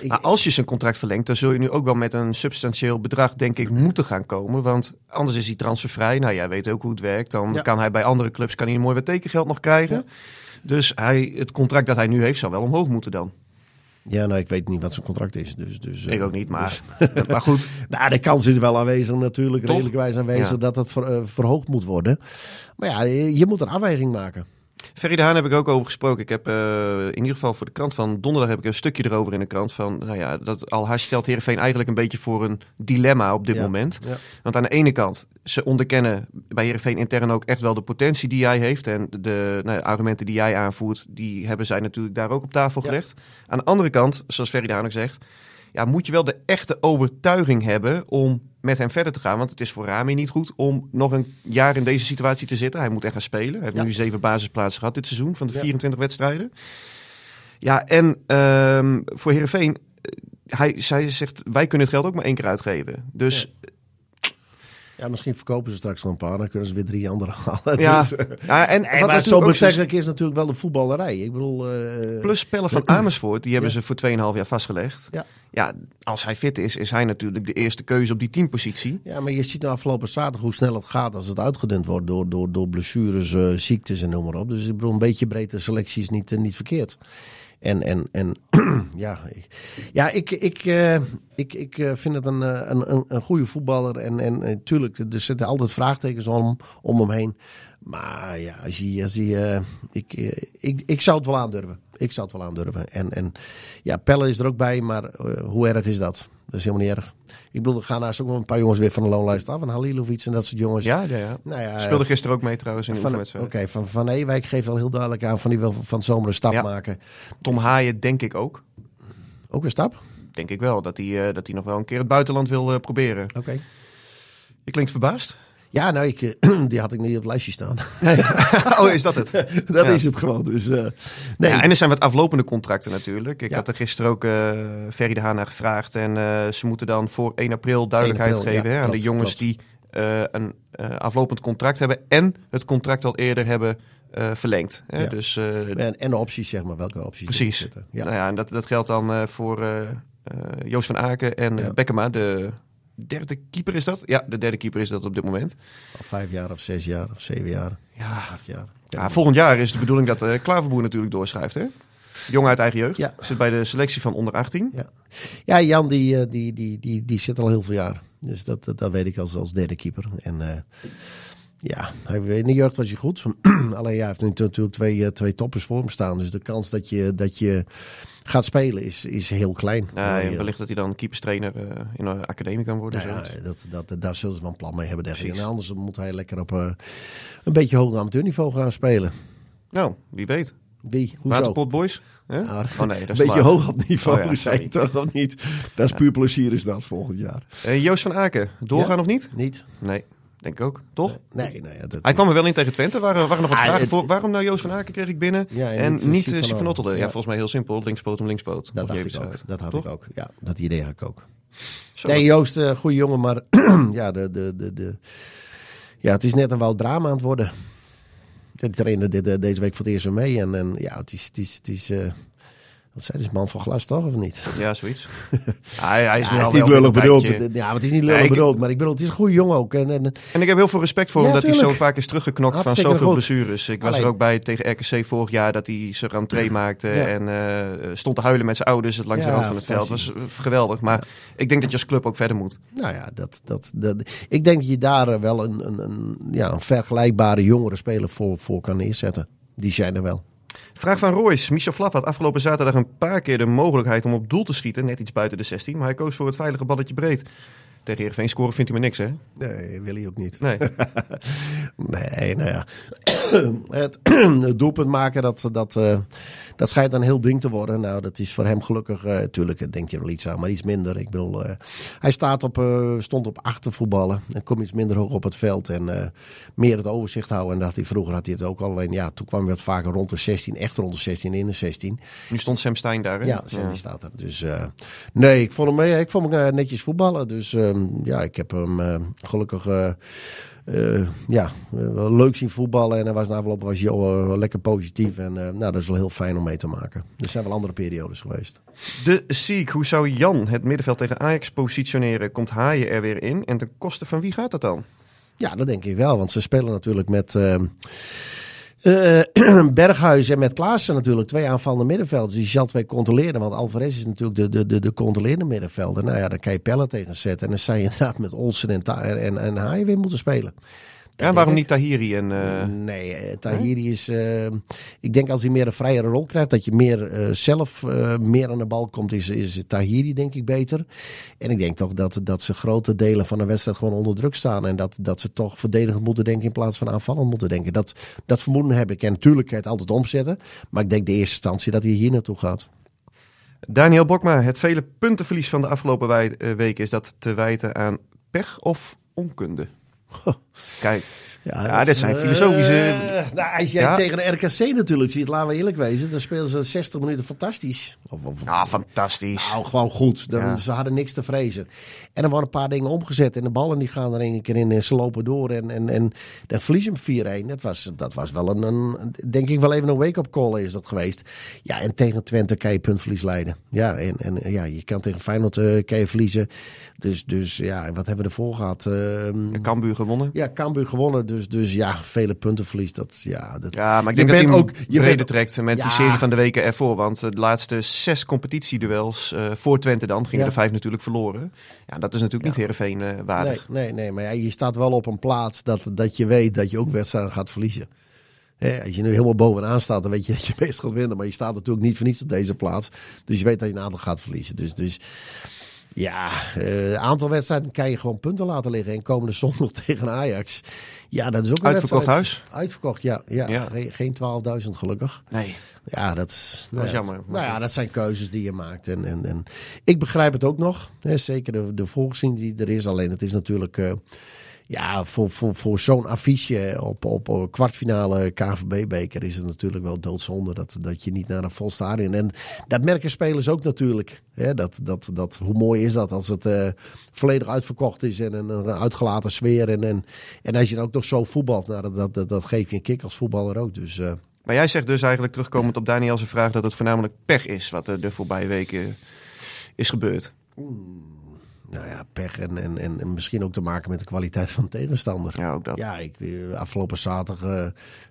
Speaker 3: ik,
Speaker 2: als je zijn contract verlengt, dan zul je nu ook wel met een substantieel bedrag, denk ik, moeten gaan komen. Want anders is hij transfervrij. Nou, jij weet ook hoe het werkt. Dan
Speaker 3: Ja.
Speaker 2: kan hij bij andere clubs kan hij een mooi wat tekengeld nog krijgen. Dus hij, het contract dat hij nu heeft, zou wel omhoog moeten dan.
Speaker 3: Ja, nou, ik weet niet wat zijn contract is. Dus, dus,
Speaker 2: Ik
Speaker 3: eh,
Speaker 2: ook niet, maar, *laughs* maar goed.
Speaker 3: nou, de kans is wel aanwezig natuurlijk,
Speaker 2: Toch?
Speaker 3: redelijkwijs aanwezig,
Speaker 2: Ja.
Speaker 3: dat het ver- eh, verhoogd moet worden. Maar ja, je, je moet een afweging maken.
Speaker 2: Ferry de Haan heb ik ook over gesproken. Ik heb eh, in ieder geval voor de krant van donderdag heb ik een stukje erover in de krant. Van, nou ja, dat Al stelt Heerenveen eigenlijk een beetje voor een dilemma op dit
Speaker 3: Ja.
Speaker 2: moment.
Speaker 3: Ja.
Speaker 2: Want aan de ene kant, ze onderkennen bij Heerenveen intern ook echt wel de potentie die jij heeft. En de nou, argumenten die jij aanvoert, die hebben zij natuurlijk daar ook op tafel
Speaker 3: Ja.
Speaker 2: gelegd. Aan de andere kant, zoals Ferry de Haan ook zegt, ja, moet je wel de echte overtuiging hebben om met hem verder te gaan. Want het is voor Rami niet goed om nog een jaar in deze situatie te zitten. Hij moet echt gaan spelen. Hij heeft
Speaker 3: Ja.
Speaker 2: nu zeven basisplaatsen gehad dit seizoen van de
Speaker 3: Ja.
Speaker 2: 24 wedstrijden. Ja, en ehm, voor Heerenveen, eh, hij, zij zegt, wij kunnen het geld ook maar één keer uitgeven. Dus
Speaker 3: Ja, misschien verkopen ze straks nog een paar, dan kunnen ze weer drie andere *laughs* halen.
Speaker 2: ja,
Speaker 3: Dus, eh,
Speaker 2: ja en
Speaker 3: nee,
Speaker 2: wat
Speaker 3: maar zo betrekkelijk is natuurlijk wel de voetballerij. Ik bedoel... eh,
Speaker 2: Plus spellen van *clears throat* Amersfoort, die hebben
Speaker 3: Ja.
Speaker 2: ze voor 2,5 jaar vastgelegd.
Speaker 3: Ja.
Speaker 2: ja, als hij fit is, is hij natuurlijk de eerste keuze op die teampositie.
Speaker 3: Ja, maar je ziet nou afgelopen zaterdag hoe snel het gaat als het uitgedund wordt door, door, door blessures, eh, ziektes en noem maar op. Dus ik bedoel, een beetje breedte selectie is niet, niet verkeerd. En, en, en *clears throat* ja, ik, ja, ik, ik, eh, ik, ik eh, vind het een, eh, een, een, een goede voetballer. En, en natuurlijk, er zitten altijd vraagtekens om, om hem heen. Maar ja, als je, als je, ik, ik, ik zou het wel aandurven. Ik zou het wel aandurven. En, en ja, Pelle is er ook bij, maar hoe erg is dat? Dat is helemaal niet erg. Ik bedoel, er gaan naast ook wel een paar jongens weer van de loonlijst af. En Halilovic en dat soort jongens.
Speaker 2: Ja, ja, ja.
Speaker 3: Nou ja,
Speaker 2: Speelde gisteren ook mee trouwens in de
Speaker 3: van, Oké, van, van Ewijk geeft wel heel duidelijk aan van die wil van zomer een stap
Speaker 2: Ja.
Speaker 3: maken.
Speaker 2: Tom Haaien denk ik ook.
Speaker 3: Ook een stap?
Speaker 2: Denk ik wel, dat hij, eh, dat hij nog wel een keer het buitenland wil eh, proberen.
Speaker 3: Oké.
Speaker 2: Je klinkt verbaasd.
Speaker 3: Ja, nou, ik, eh, *clears throat* die had ik niet op het lijstje staan. *laughs*
Speaker 2: oh, is dat het? *laughs*
Speaker 3: dat
Speaker 2: Ja.
Speaker 3: is het gewoon. Dus, eh, nee.
Speaker 2: Ja, en er zijn wat aflopende contracten natuurlijk. Ik
Speaker 3: Ja.
Speaker 2: had er gisteren ook Ferry de Haan naar gevraagd. En ze moeten dan voor 1 april duidelijkheid
Speaker 3: 1 april,
Speaker 2: geven hè, aan de jongens
Speaker 3: klopt.
Speaker 2: die een aflopend contract hebben. En het contract al eerder hebben verlengd. Hè?
Speaker 3: Ja.
Speaker 2: Dus
Speaker 3: en, en de opties, zeg maar. Welke opties
Speaker 2: precies.
Speaker 3: zitten. Ja.
Speaker 2: Nou ja, en dat, dat geldt dan voor Joost van Aken en
Speaker 3: Ja.
Speaker 2: Bekkema. De derde keeper is dat? Ja, de derde keeper is dat op dit moment.
Speaker 3: Al vijf jaar of zes jaar of zeven jaar.
Speaker 2: Ja,
Speaker 3: Acht jaar.
Speaker 2: Ja, volgend jaar is de bedoeling dat eh Klaverboer natuurlijk doorschrijft. Hè? Jong uit eigen jeugd.
Speaker 3: Ja.
Speaker 2: Zit bij de selectie van onder 18.
Speaker 3: Ja, ja Jan die, eh, die, die, die, die zit al heel veel jaar. Dus dat, dat, dat weet ik als, als derde keeper. En eh, ja, in de jeugd was hij goed. *clears throat* Alleen ja, hij heeft nu natuurlijk twee, eh, twee toppers voor hem staan. Dus de kans dat je, dat je gaat spelen is, is heel klein.
Speaker 2: Ja, en
Speaker 3: ja.
Speaker 2: wellicht dat hij dan keeperstrainer eh, in een academie kan worden.
Speaker 3: Nou ja, dat, dat, daar zullen ze wel een plan mee hebben.
Speaker 2: Precies.
Speaker 3: En anders moet hij lekker op eh, een beetje hoog amateurniveau gaan spelen.
Speaker 2: Nou, wie weet.
Speaker 3: Wie? Hoezo?
Speaker 2: Waterpot Boys? Hè?
Speaker 3: Ja,
Speaker 2: Oh nee, dat is
Speaker 3: een beetje hoog op niveau
Speaker 2: Oh ja, *laughs*
Speaker 3: zijn, toch? Of niet? Dat is puur plezier is dat volgend jaar.
Speaker 2: Eh, Joost van Aken, doorgaan of niet?
Speaker 3: Niet?
Speaker 2: Nee, denk ik ook. Toch?
Speaker 3: Nee, nee. Dat
Speaker 2: Hij kwam er wel in tegen Twente. Waren, waren nog wat
Speaker 3: Ah,
Speaker 2: vragen
Speaker 3: het-
Speaker 2: voor. Waarom nou Joost van Aken kreeg ik binnen?
Speaker 3: Ja, en
Speaker 2: en
Speaker 3: niet, eh,
Speaker 2: uh,
Speaker 3: van
Speaker 2: Otterde. Ja,
Speaker 3: Ja.
Speaker 2: volgens mij heel simpel. Linkspoot om linkspoot.
Speaker 3: Dat dacht ik ook.
Speaker 2: uit.
Speaker 3: Dat had
Speaker 2: Toch?
Speaker 3: ik ook. Ja, dat idee had ik ook.
Speaker 2: Zo.
Speaker 3: Nee, Joost, uh, goede jongen, maar *clears throat* ja, de, de, de, de, ja, het is net een Wout Brama aan het worden. Die trainde dit, uh, deze week voor het eerst mee. En, en ja, het is, het is, het is uh, wat zei is man van glas toch, of niet? *laughs*
Speaker 2: Ja, zoiets. *laughs* hij, hij is,
Speaker 3: ja, is niet lullig bedoeld. Ja, maar het is niet lullig nee, bedoeld. Maar ik bedoel, het is een goede jongen ook. En, en,
Speaker 2: en ik heb heel veel respect voor ja, hem dat tuurlijk. hij zo vaak is teruggeknokt van zoveel blessures. Ik was er ook bij tegen RKC vorig jaar dat hij zijn rentree maakte. En uh, stond te huilen met zijn ouders langs de rand van het veld. Dat was geweldig. Maar ik denk dat je als club ook verder moet.
Speaker 3: Nou ja, dat, dat, dat, ik denk dat je daar wel een, een, een, ja, een vergelijkbare jongere speler voor, voor kan neerzetten. Die zijn er wel.
Speaker 2: Vraag van Royce. Michel Flap had afgelopen zaterdag een paar keer de mogelijkheid om op doel te schieten. Net iets buiten de 16. Maar hij koos voor het veilige balletje breed. Tegen Heerenveen scoren vindt hij maar niks, hè?
Speaker 3: Nee, wil hij ook niet.
Speaker 2: Nee. *laughs*
Speaker 3: nee, nou ja. *coughs* het, *coughs* doelpunt maken, dat, dat, uh, dat schijnt een heel ding te worden. Nou, dat is voor hem gelukkig, uh, tuurlijk denk je wel iets aan, maar iets minder. Ik bedoel, uh, hij staat op, stond op achtervoetballen en kom iets minder hoog op het veld en meer het overzicht houden. En dat hij, vroeger had hij het ook al, alleen ja, toen kwam hij wat vaker rond de 16, echt rond de 16 in de 16.
Speaker 2: Nu stond Sam Stein daar, hè?
Speaker 3: Ja, Sam ja. die staat er. Dus nee, ik vond hem, ik vond hem netjes voetballen, dus ja, ik heb hem gelukkig uh, uh, ja, leuk zien voetballen. En hij was na afloop was Jo lekker positief. En nou, dat is wel heel fijn om mee te maken. Er zijn wel andere periodes geweest.
Speaker 2: De Siek, hoe zou Jan het middenveld tegen Ajax positioneren? Komt Haaien er weer in? En ten koste van wie gaat dat dan?
Speaker 3: Ja, dat denk ik wel. Want ze spelen natuurlijk met... *clears throat* Uh, Berghuis en met Klaassen natuurlijk twee aanvallende middenvelders. Die zal twee controleren. Want Alvarez is natuurlijk de, de, de, de controlerende middenvelder. Nou ja, daar kan je pellen tegen zetten. En dan zou je inderdaad met Olsen en, en, en Haaien weer moeten spelen.
Speaker 2: Ja, waarom niet Tahiri? En, uh...
Speaker 3: Nee, Tahiri is. Uh, ik denk als hij meer een vrijere rol krijgt, dat je meer uh, zelf meer aan de bal komt, is, is Tahiri denk ik beter. En ik denk toch dat, dat ze grote delen van de wedstrijd gewoon onder druk staan. En dat, dat ze toch verdedigend moeten denken in plaats van aanvallend moeten denken. Dat, dat vermoeden heb ik. En natuurlijk het altijd omzetten. Maar ik denk de eerste instantie dat hij hier naartoe gaat.
Speaker 2: Daniel Bokma, het vele puntenverlies van de afgelopen weken, is dat te wijten aan pech of onkunde? *laughs* Kijk, ja, ja dit zijn filosofische...
Speaker 3: Uh, nou, als jij ja. tegen de RKC natuurlijk ziet, laten we eerlijk wezen, dan spelen ze 60 minuten fantastisch.
Speaker 2: Of, of, ja, fantastisch.
Speaker 3: Nou, gewoon goed. Dan, ja. Ze hadden niks te vrezen. En er worden een paar dingen omgezet en de ballen die gaan er een keer in en ze lopen door en, en, en dan verliezen we 4-1. Dat was, dat was wel een, een, denk ik wel even een wake-up call is dat geweest. Ja, en tegen Twente kan je puntverlies leiden. Ja, en, en ja, je kan tegen Feyenoord uh, kan je verliezen. Dus, dus ja, wat hebben we ervoor gehad? Uh,
Speaker 2: Cambuur gewonnen.
Speaker 3: Ja, Cambuur gewonnen. Dus, dus ja, vele punten verlies. Dat, ja, dat,
Speaker 2: ja, maar ik denk dat hij ook je breder trekt met ja, die serie van de weken ervoor. Want de laatste zes competitieduels uh, voor Twente dan gingen ja. er vijf natuurlijk verloren. Ja, dat is natuurlijk niet Heerenveen uh, waardig.
Speaker 3: Nee, nee, nee, maar ja, je staat wel op een plaats dat, dat je weet dat je ook wedstrijden gaat verliezen. Hè, als je nu helemaal bovenaan staat, dan weet je dat je *laughs* meest gaat winnen. Maar je staat natuurlijk niet voor niets op deze plaats. Dus je weet dat je een aantal gaat verliezen. Dus, dus ja, een uh, aantal wedstrijden kan je gewoon punten laten liggen. En komende zondag *laughs* tegen Ajax. Ja, dat is ook een
Speaker 2: Uitverkocht
Speaker 3: wedstrijd.
Speaker 2: huis?
Speaker 3: Uitverkocht, ja. ja, ja. Geen, geen 12.000 gelukkig.
Speaker 2: Nee.
Speaker 3: Ja, dat is,
Speaker 2: dat is jammer.
Speaker 3: Nou ja, dat zijn keuzes die je maakt. En, en, en ik begrijp het ook nog. Hè, zeker de, de die er is. Alleen het is natuurlijk... Uh, ja, voor, voor, voor zo'n affiche op, op kwartfinale KVB-beker is het natuurlijk wel doodzonde dat, dat je niet naar een vol stadion. En dat merken spelers ook natuurlijk. Hè? Dat, dat, dat, hoe mooi is dat als het uh, volledig uitverkocht is en een, een uitgelaten sfeer. En, en, en als je dan ook nog zo voetbalt, nou, dat, dat, dat, geeft je een kick als voetballer ook. Dus, uh,
Speaker 2: maar jij zegt dus eigenlijk terugkomend op Daniel's vraag dat het voornamelijk pech is wat er de voorbije weken is gebeurd.
Speaker 3: Nou ja, pech en, en, en, misschien ook te maken met de kwaliteit van de tegenstander.
Speaker 2: Ja, ook dat.
Speaker 3: Ja, ik, afgelopen zaterdag uh,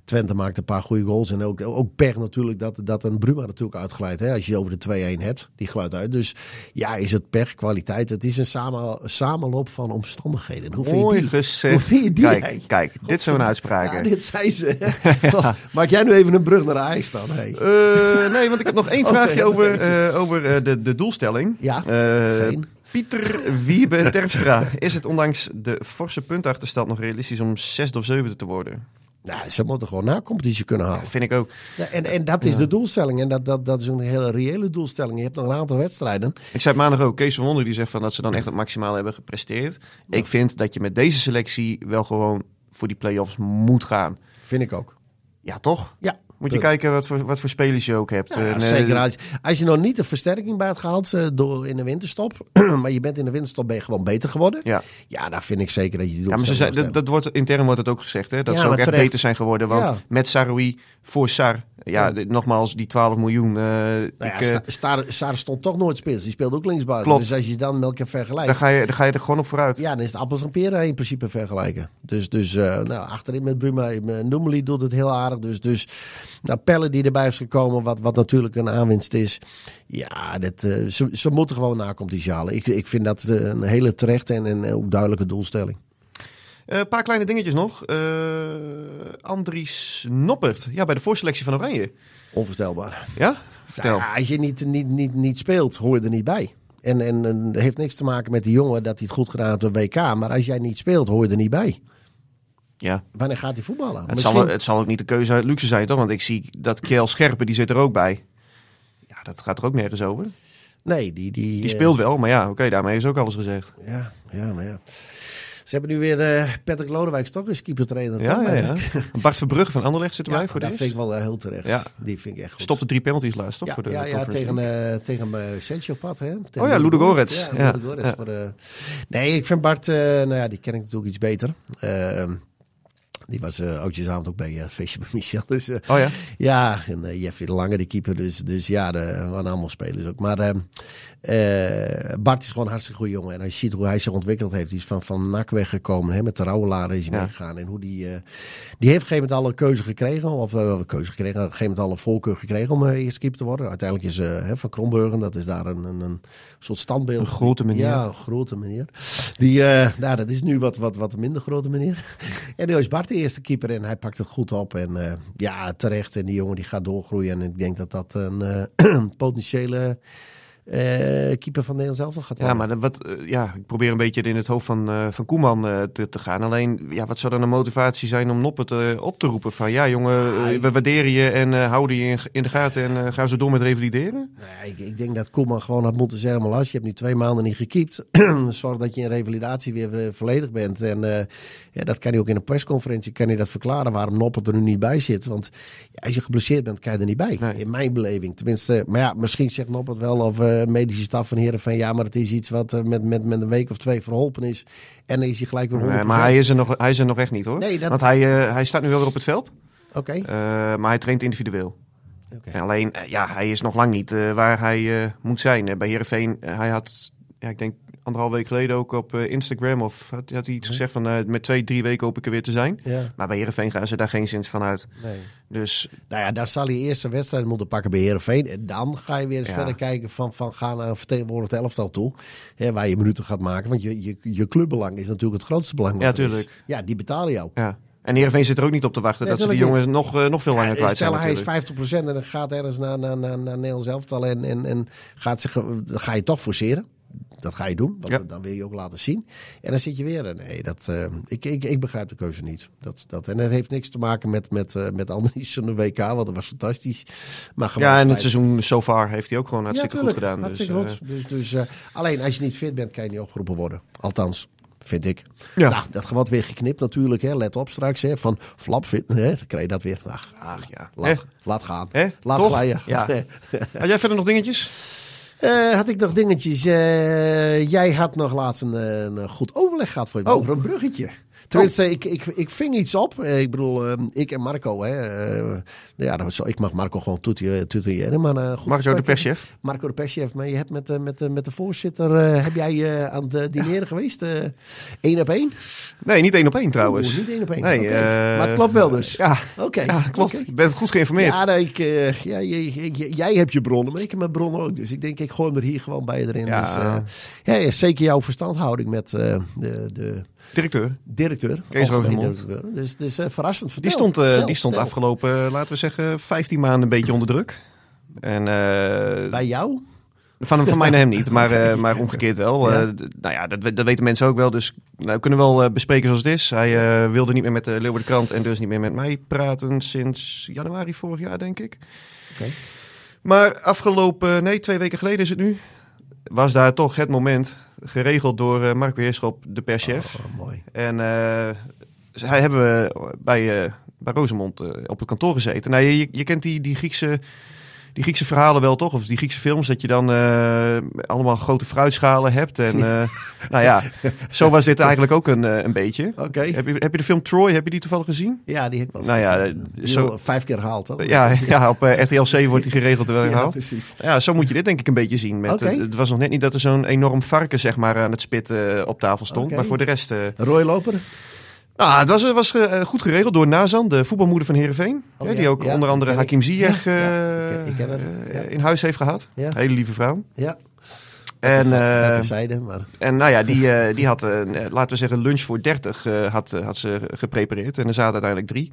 Speaker 3: Twente maakte een paar goede goals. En ook, ook pech natuurlijk dat, dat een Bruma natuurlijk uitglijdt. Hè? Als je over de 2-1 hebt, die gluit uit. Dus ja, is het pech, kwaliteit. Het is een samen, samenloop van omstandigheden. Hoe
Speaker 2: Mooi vind je gezegd. Hoe vind je die kijk, kijk dit zijn een uitspraken.
Speaker 3: Ja, dit zijn ze. ja. *laughs* *laughs* Maak jij nu even een brug naar de ijs dan? Hey.
Speaker 2: Uh, nee, want ik heb nog één *laughs* vraagje okay, over, uh, over de, de doelstelling.
Speaker 3: Ja,
Speaker 2: Pieter Wiebe Terpstra. Is het ondanks de forse puntachterstand nog realistisch om zesde of zevende te worden?
Speaker 3: Nou, ze moeten gewoon na competitie kunnen halen.
Speaker 2: Ja, vind ik ook.
Speaker 3: Ja, en, en dat is ja. de doelstelling. En dat, dat, dat is een hele reële doelstelling. Je hebt nog een aantal wedstrijden.
Speaker 2: Ik zei maandag ook, Kees van Wonder die zegt van dat ze dan echt het maximaal hebben gepresteerd. Ik vind dat je met deze selectie wel gewoon voor die play-offs moet gaan.
Speaker 3: Vind ik ook.
Speaker 2: Ja, toch?
Speaker 3: Ja,
Speaker 2: Moet je kijken wat voor, wat voor spelers je ook hebt.
Speaker 3: Ja,
Speaker 2: En, eh,
Speaker 3: zeker. Als, als je nog niet de versterking bij hebt gehaald eh, door in de winterstop, *clears throat* maar je bent in de winterstop ben je gewoon beter geworden.
Speaker 2: Ja.
Speaker 3: Ja, daar vind ik zeker dat je die
Speaker 2: Ja, maar ze zei, dat, dat wordt, intern wordt het ook gezegd, hè? Dat
Speaker 3: Ja,
Speaker 2: ze ook echt
Speaker 3: terecht.
Speaker 2: beter zijn geworden. Want
Speaker 3: Ja.
Speaker 2: met Saroui voor Sar, ja, nogmaals, die 12 miljoen.
Speaker 3: Nou ja,
Speaker 2: ik,
Speaker 3: Star, Star stond toch nooit spits. Die speelde ook linksbuiten.
Speaker 2: Klopt.
Speaker 3: Dus als je dan met elkaar vergelijkt.
Speaker 2: daar, ga je, daar ga je er gewoon op vooruit.
Speaker 3: Ja, dan is het appels en peren in principe vergelijken. Dus, dus nou, achterin met Bruma, Noemeli doet het heel aardig. Dus, dus nou, Pelle die erbij is gekomen, wat, wat natuurlijk een aanwinst is. Ja, dat, eh, ze, ze moeten gewoon na competitie halen. Ik, ik vind dat eh, een hele terechte en, en ook duidelijke doelstelling.
Speaker 2: Eh, Een paar kleine dingetjes nog. Andries Noppert, ja, bij de voorselectie van Oranje.
Speaker 3: Onvoorstelbaar.
Speaker 2: Ja? Vertel.
Speaker 3: Ja, als je niet, niet, niet, niet speelt, hoor je er niet bij. En, en, heeft niks te maken met die jongen dat hij het goed gedaan heeft op de WK. Maar als jij niet speelt, hoor je er niet bij.
Speaker 2: Ja.
Speaker 3: Wanneer gaat hij voetballen?
Speaker 2: Het,
Speaker 3: Misschien-
Speaker 2: zal, het zal ook niet de keuze uit luxe zijn, toch? Want ik zie dat Kjell Scherpen, die zit er ook bij. Ja, dat gaat er ook nergens over.
Speaker 3: Nee, die... Die,
Speaker 2: Die
Speaker 3: eh,
Speaker 2: speelt wel, maar ja, oké, daarmee is ook alles gezegd.
Speaker 3: Ja, ja, maar ja. Ze hebben nu weer eh Patrick Lodewijks toch als keepertrainer.
Speaker 2: Ja, ja, ja. Bart Verbrugge van Anderlecht zit
Speaker 3: Ja,
Speaker 2: erbij voor
Speaker 3: dat
Speaker 2: dit.
Speaker 3: vind ik wel eh, heel terecht.
Speaker 2: Ja.
Speaker 3: Die vind ik echt goed.
Speaker 2: Stopte drie penalties laatst, toch?
Speaker 3: Ja,
Speaker 2: voor de
Speaker 3: ja, ja tegen, eh tegen uh, Sergio Pad, hè? Tegen
Speaker 2: Oh ja, Ludogorets.
Speaker 3: Ja. Voor de... Nee, ik vind Bart, nou ja, die ken ik natuurlijk iets beter. Ehm, die was eh oudjesavond ook bij het feestje bij Michel. Dus eh,
Speaker 2: Oh ja?
Speaker 3: ja, en Jeffrey de Lange, die keeper. Dus, dus ja, de, waren allemaal spelers ook. Maar eh, Bart is gewoon een hartstikke goede jongen. En als je ziet hoe hij zich ontwikkeld heeft. Die is van, van NAC weggekomen. Hè, met de Rauwelaar is hij
Speaker 2: Ja.
Speaker 3: meegegaan. En hoe die... eh, die heeft op een gegeven moment alle keuze gekregen. Of eh, keuze gekregen. Op een gegeven moment alle voorkeur gekregen om eerste keeper te worden. Uiteindelijk is hè, Van Kromburgen. Dat is daar een, een, een soort standbeeld.
Speaker 2: Een grote meneer.
Speaker 3: Ja, een grote meneer. Die, nou, dat is nu wat, wat, wat minder grote meneer. *laughs* En nu is Bart de eerste keeper en hij pakt het goed op. En ja, terecht. En die jongen die gaat doorgroeien. En ik denk dat dat een *clears throat* potentiële keeper van Nederland zelf gaat
Speaker 2: Ja, maar dan wat, eh, ja, ik probeer een beetje in het hoofd van, eh, van Koeman eh, te, te gaan. Alleen, ja, wat zou dan een motivatie zijn om Noppert eh, op te roepen? Van ja, jongen, eh, we waarderen je en eh, houden je in, in de gaten en eh, gaan zo door met revalideren?
Speaker 3: Nee, ik, ik denk dat Koeman gewoon had moeten zeggen: maar als je hebt nu twee maanden niet gekiept, *clears throat* zorg dat je in revalidatie weer eh, volledig bent. En eh, ja, dat kan hij ook in een persconferentie kan hij dat verklaren waarom Noppert er nu niet bij zit. Want ja, als je geblesseerd bent, kan je er niet bij.
Speaker 2: Nee.
Speaker 3: In mijn beleving. Tenminste, maar ja, misschien zegt Noppert wel of eh medische staf van heren van ja, maar het is iets wat eh, met, met, met een week of twee verholpen is. En dan is hij gelijk weer 100%.
Speaker 2: Nee, maar hij is, er nog, hij is er nog echt niet hoor.
Speaker 3: Nee, dat-
Speaker 2: Want hij, eh, hij staat nu wel weer op het veld,
Speaker 3: Oké.
Speaker 2: maar hij traint individueel.
Speaker 3: Oké.
Speaker 2: En alleen, ja, hij is nog lang niet waar hij moet zijn. Bij Heerenveen, eh, hij had, ja, ik denk anderhalf week geleden ook op eh, Instagram of had, had hij iets gezegd van eh, met twee, drie weken hoop ik er weer te zijn.
Speaker 3: Ja,
Speaker 2: Maar bij Heerenveen gaan ze daar geen zin van uit.
Speaker 3: nee.
Speaker 2: Dus
Speaker 3: Nou ja, daar zal hij eerst een wedstrijd moeten pakken bij Heerenveen. En dan ga je weer eens
Speaker 2: Ja.
Speaker 3: verder kijken van, van ga naar een vertegenwoordigd elftal toe. Hè, waar je minuten gaat maken. Want je, je, je clubbelang is natuurlijk het grootste belang.
Speaker 2: Ja, tuurlijk.
Speaker 3: Ja, die betalen jou.
Speaker 2: ja. En Heerenveen zit er ook niet op te wachten
Speaker 3: Nee,
Speaker 2: dat ze die jongens nog, eh, nog veel langer kwijt zijn
Speaker 3: stel hij is
Speaker 2: natuurlijk.
Speaker 3: 50% en dan gaat ergens naar, naar, naar, naar Nederlands elftal en, en, en gaat zich, ga je toch forceren. Dat ga je doen, want
Speaker 2: Ja.
Speaker 3: dan wil je ook laten zien. En dan zit je weer. eh, Nee, dat, eh, ik, ik, ik begrijp de keuze niet. Dat, dat, en het heeft niks te maken met, met, eh, met Andries en de WK, want dat was fantastisch. Maar gewoon
Speaker 2: Ja, en het seizoen so far heeft hij ook gewoon hartstikke
Speaker 3: ja,
Speaker 2: goed gedaan.
Speaker 3: Hartstikke
Speaker 2: dus,
Speaker 3: goed. Dus, dus, alleen als je niet fit bent, kan je niet opgeroepen worden. Althans, vind ik.
Speaker 2: Ja.
Speaker 3: Nou, dat wordt weer geknipt natuurlijk. Hè. Let op straks. Hè. Van flap fit. Hè. Dan krijg je dat weer. Ach,
Speaker 2: ach ja.
Speaker 3: laat, laat gaan. Laat
Speaker 2: Toch?
Speaker 3: glijden.
Speaker 2: Ja. *laughs* Had jij verder nog dingetjes?
Speaker 3: Eh, had ik nog dingetjes. Eh, jij had nog laatst een, eh, een goed overleg gehad voor je
Speaker 2: Oh.
Speaker 3: over een bruggetje. Tenminste, ik, ik, ik ving iets op. Eh, ik bedoel, eh, ik en Marco. Hè, eh, ja, zo, ik mag Marco gewoon tutoyeren. Maar, eh, goed
Speaker 2: Marco de perschef.
Speaker 3: Marco de perschef. Maar je hebt met, met, met de voorzitter... heb jij aan het dineren geweest? Eén op één?
Speaker 2: Nee, niet één op één trouwens.
Speaker 3: Oeh, niet één op één.
Speaker 2: Nee,
Speaker 3: maar het klopt wel dus.
Speaker 2: Ja,
Speaker 3: Oké.
Speaker 2: ja klopt.
Speaker 3: oké.
Speaker 2: Je bent goed geïnformeerd.
Speaker 3: Ja, nee, ik, ja, jij, jij- hebt je bronnen, maar ik heb mijn bronnen ook. Dus ik denk, ik gooi hem er hier gewoon bij erin.
Speaker 2: Ja.
Speaker 3: Dus, ja, zeker jouw verstandhouding met de, de
Speaker 2: Directeur.
Speaker 3: directeur.
Speaker 2: Kees Rosemond.
Speaker 3: Dus, dus eh, verrassend.
Speaker 2: Die
Speaker 3: Vertel,
Speaker 2: stond, eh,
Speaker 3: vertel,
Speaker 2: die stond
Speaker 3: vertel.
Speaker 2: afgelopen, eh, laten we zeggen, 15 maanden een beetje onder druk. En,
Speaker 3: Bij jou?
Speaker 2: van, van mij naar hem niet, maar, *laughs* maar omgekeerd wel.
Speaker 3: Ja.
Speaker 2: Nou ja, dat, dat weten mensen ook wel. Dus nou, we kunnen wel bespreken zoals het is. Hij wilde niet meer met de Leeuwarden Krant en dus niet meer met mij praten sinds januari vorig jaar, denk ik.
Speaker 3: Oké.
Speaker 2: Maar afgelopen, nee, twee weken geleden is het nu, was daar toch het moment, geregeld door eh, Mark Weerschop, de perschef.
Speaker 3: Oh, mooi.
Speaker 2: En eh, hij hebben we bij, eh, bij Rosemond op het kantoor gezeten. Nou, je, je kent die, die Griekse die Griekse verhalen wel toch? Of die Griekse films, dat je dan uh, allemaal grote fruitschalen hebt. En uh, *laughs* nou ja, zo was dit eigenlijk ook een, uh, een beetje.
Speaker 3: Oké.
Speaker 2: Heb, je, heb je de film Troy, heb je die toevallig gezien?
Speaker 3: Ja, die heb ik wel
Speaker 2: Nou ja,
Speaker 3: zo... vijf keer gehaald, toch?
Speaker 2: Ja, *laughs* ja op RTL 7 wordt die geregeld wel *laughs*
Speaker 3: ja, precies.
Speaker 2: Ja, zo moet je dit denk ik een beetje zien. Met,
Speaker 3: okay.
Speaker 2: het was nog net niet dat er zo'n enorm varken zeg maar, aan het spitten op tafel stond.
Speaker 3: Okay.
Speaker 2: Maar voor de rest...
Speaker 3: Roy Loper?
Speaker 2: Nou, het was, was uh, goed geregeld door Nazan, de voetbalmoeder van Heerenveen.
Speaker 3: Oh,
Speaker 2: ja, die ook
Speaker 3: ja,
Speaker 2: onder andere. Hakim Ziyech uh, in huis heeft gehad. Hele lieve vrouw.
Speaker 3: Ja.
Speaker 2: En,
Speaker 3: is,
Speaker 2: eh,
Speaker 3: terzijde, maar...
Speaker 2: en nou ja, die, eh, die had, eh, laten we zeggen, lunch voor 30 eh, had, eh, had ze geprepareerd. En er zaten uiteindelijk drie.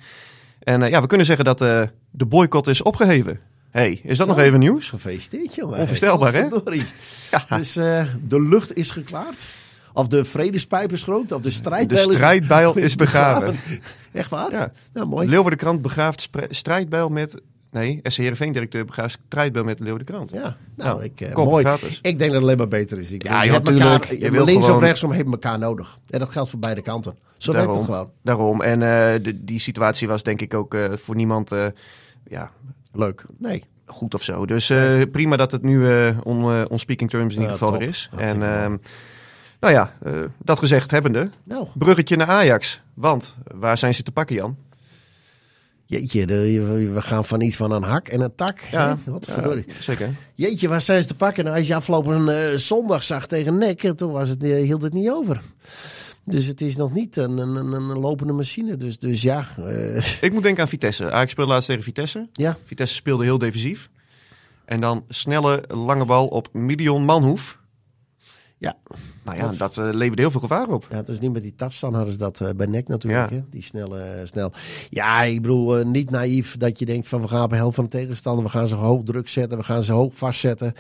Speaker 2: En eh, ja, we kunnen zeggen dat eh, de boycott is opgeheven. hey, is dat
Speaker 3: Zo.
Speaker 2: nog even nieuws?
Speaker 3: Gefeliciteerd, jongen.
Speaker 2: Onvoorstelbaar, hè? *laughs* Ja.
Speaker 3: Dus eh, de lucht is geklaard. Of de vredespijp is groot. Of de
Speaker 2: De
Speaker 3: strijdbijl is-
Speaker 2: strijdbijl is *laughs* begraven.
Speaker 3: Echt waar?
Speaker 2: Ja.
Speaker 3: Nou, mooi.
Speaker 2: Leeuwardenkrant begraaft strijdbijl met... Nee, SC Heerenveen-directeur begraaft strijdbijl met Leeuwardenkrant.
Speaker 3: Ja, nou,
Speaker 2: Nou,
Speaker 3: ik, eh,
Speaker 2: kom,
Speaker 3: mooi.
Speaker 2: gratis.
Speaker 3: Ik denk dat het alleen maar beter is. Ik
Speaker 2: Ja, ja,
Speaker 3: hebt
Speaker 2: tuurlijk.
Speaker 3: elkaar-
Speaker 2: Je wil
Speaker 3: links
Speaker 2: gewoon-
Speaker 3: of rechtsom hebben elkaar nodig. En dat geldt voor beide kanten. Zo werkt het gewoon.
Speaker 2: Daarom. En eh, de, die situatie was denk ik ook eh, voor niemand ja,
Speaker 3: Leuk. Nee.
Speaker 2: goed of zo. Dus prima dat het nu on, on speaking terms in ieder geval
Speaker 3: top.
Speaker 2: er is.
Speaker 3: Hartstikke
Speaker 2: En
Speaker 3: mooi.
Speaker 2: Nou ja, eh, dat gezegd hebbende,
Speaker 3: Nou,
Speaker 2: bruggetje naar Ajax. Want waar zijn ze te pakken, Jan?
Speaker 3: jeetje, de- we gaan van iets van een hak en een tak.
Speaker 2: Ja,
Speaker 3: hè? Wat verdorie.
Speaker 2: ja, zeker.
Speaker 3: Jeetje, waar zijn ze te pakken? Nou, als je afgelopen eh, zondag zag tegen NEC, eh, toen was het, hield het niet over. Dus het is nog niet een, een, een, een lopende machine. Dus, dus ja,
Speaker 2: Ik moet denken aan Vitesse. Ajax speelde laatst tegen Vitesse.
Speaker 3: ja.
Speaker 2: Vitesse speelde heel defensief. En dan snelle, lange bal op Midion Manhoef.
Speaker 3: Ja.
Speaker 2: Nou ja, dat eh, leverde heel veel gevaar op.
Speaker 3: Ja, het is niet met die tapstand hadden ze dat eh, bij nek natuurlijk.
Speaker 2: Ja.
Speaker 3: Hè? Die snelle, eh, snel. Ja, ik bedoel, niet naïef dat je denkt van we gaan op helft van de tegenstander. We gaan ze hoog druk zetten. We gaan ze hoog vastzetten.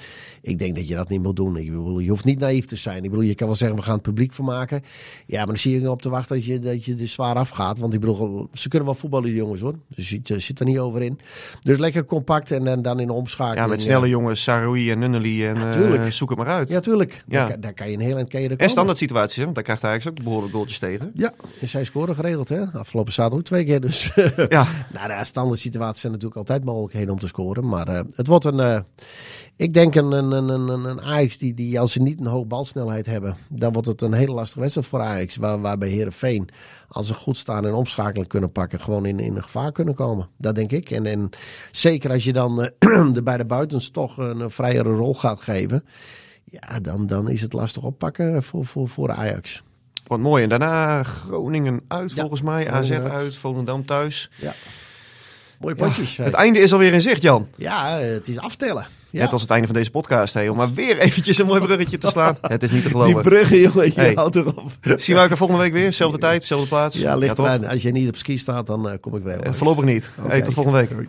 Speaker 3: Ik denk dat je dat niet moet doen. Ik bedoel, je hoeft niet naïef te zijn. Ik bedoel, je kan wel zeggen we gaan het publiek vermaken. Ja, maar dan zie je op te wachten dat je, dat je er zwaar afgaat. Want ik bedoel, ze kunnen wel voetballen die jongens hoor. Dus je, je zit er niet over in. Dus lekker compact en, en dan in de omschakeling.
Speaker 2: Ja, met snelle jongens, Saroui en Nunnely en
Speaker 3: tuurlijk.
Speaker 2: zoek het maar uit.
Speaker 3: Ja, tuurlijk.
Speaker 2: Ja.
Speaker 3: Daar, kan- daar kan je een heel eind kan je er
Speaker 2: En standaard situaties, hè? want daar krijgt Ajax ook behoorlijk goaltjes tegen.
Speaker 3: Ja, en zij scoren geregeld hè. Afgelopen zaterdag ook twee keer. Dus *laughs*
Speaker 2: Ja,
Speaker 3: Nou, de standaard situaties zijn natuurlijk altijd mogelijkheden om te scoren. Maar eh, het wordt een, eh, ik denk een, een, een, een, een Ajax die, die als ze niet een hoge balsnelheid hebben, dan wordt het een hele lastige wedstrijd voor Ajax. Waar, waarbij Herenveen, als ze goed staan en omschakeling kunnen pakken, gewoon in, in een gevaar kunnen komen. Dat denk ik. En, en zeker als je dan eh, *clears throat* de bij de buitens toch een, een vrijere rol gaat geven. Ja, dan, dan is het lastig oppakken voor, voor, voor Ajax.
Speaker 2: wordt mooi. En daarna Groningen uit,
Speaker 3: Ja,
Speaker 2: volgens mij. AZ
Speaker 3: Groningen uit.
Speaker 2: uit, Volendam thuis.
Speaker 3: Ja. Mooie potjes.
Speaker 2: Het einde is alweer in zicht, Jan.
Speaker 3: ja, het is aftellen. Ja.
Speaker 2: Net als het einde van deze podcast. Hey, om maar weer eventjes een mooi bruggetje te slaan. *laughs* Het is niet te
Speaker 3: Die
Speaker 2: geloven.
Speaker 3: bruggen, jongen, je
Speaker 2: Hey.
Speaker 3: houdt erop.
Speaker 2: Zien we elkaar volgende week weer? Zelfde tijd, zelfde plaats?
Speaker 3: Ja, ligt eraan. Als je niet op ski staat, dan eh, kom ik weer.
Speaker 2: Eh, Voorlopig niet. Hey, tot volgende week.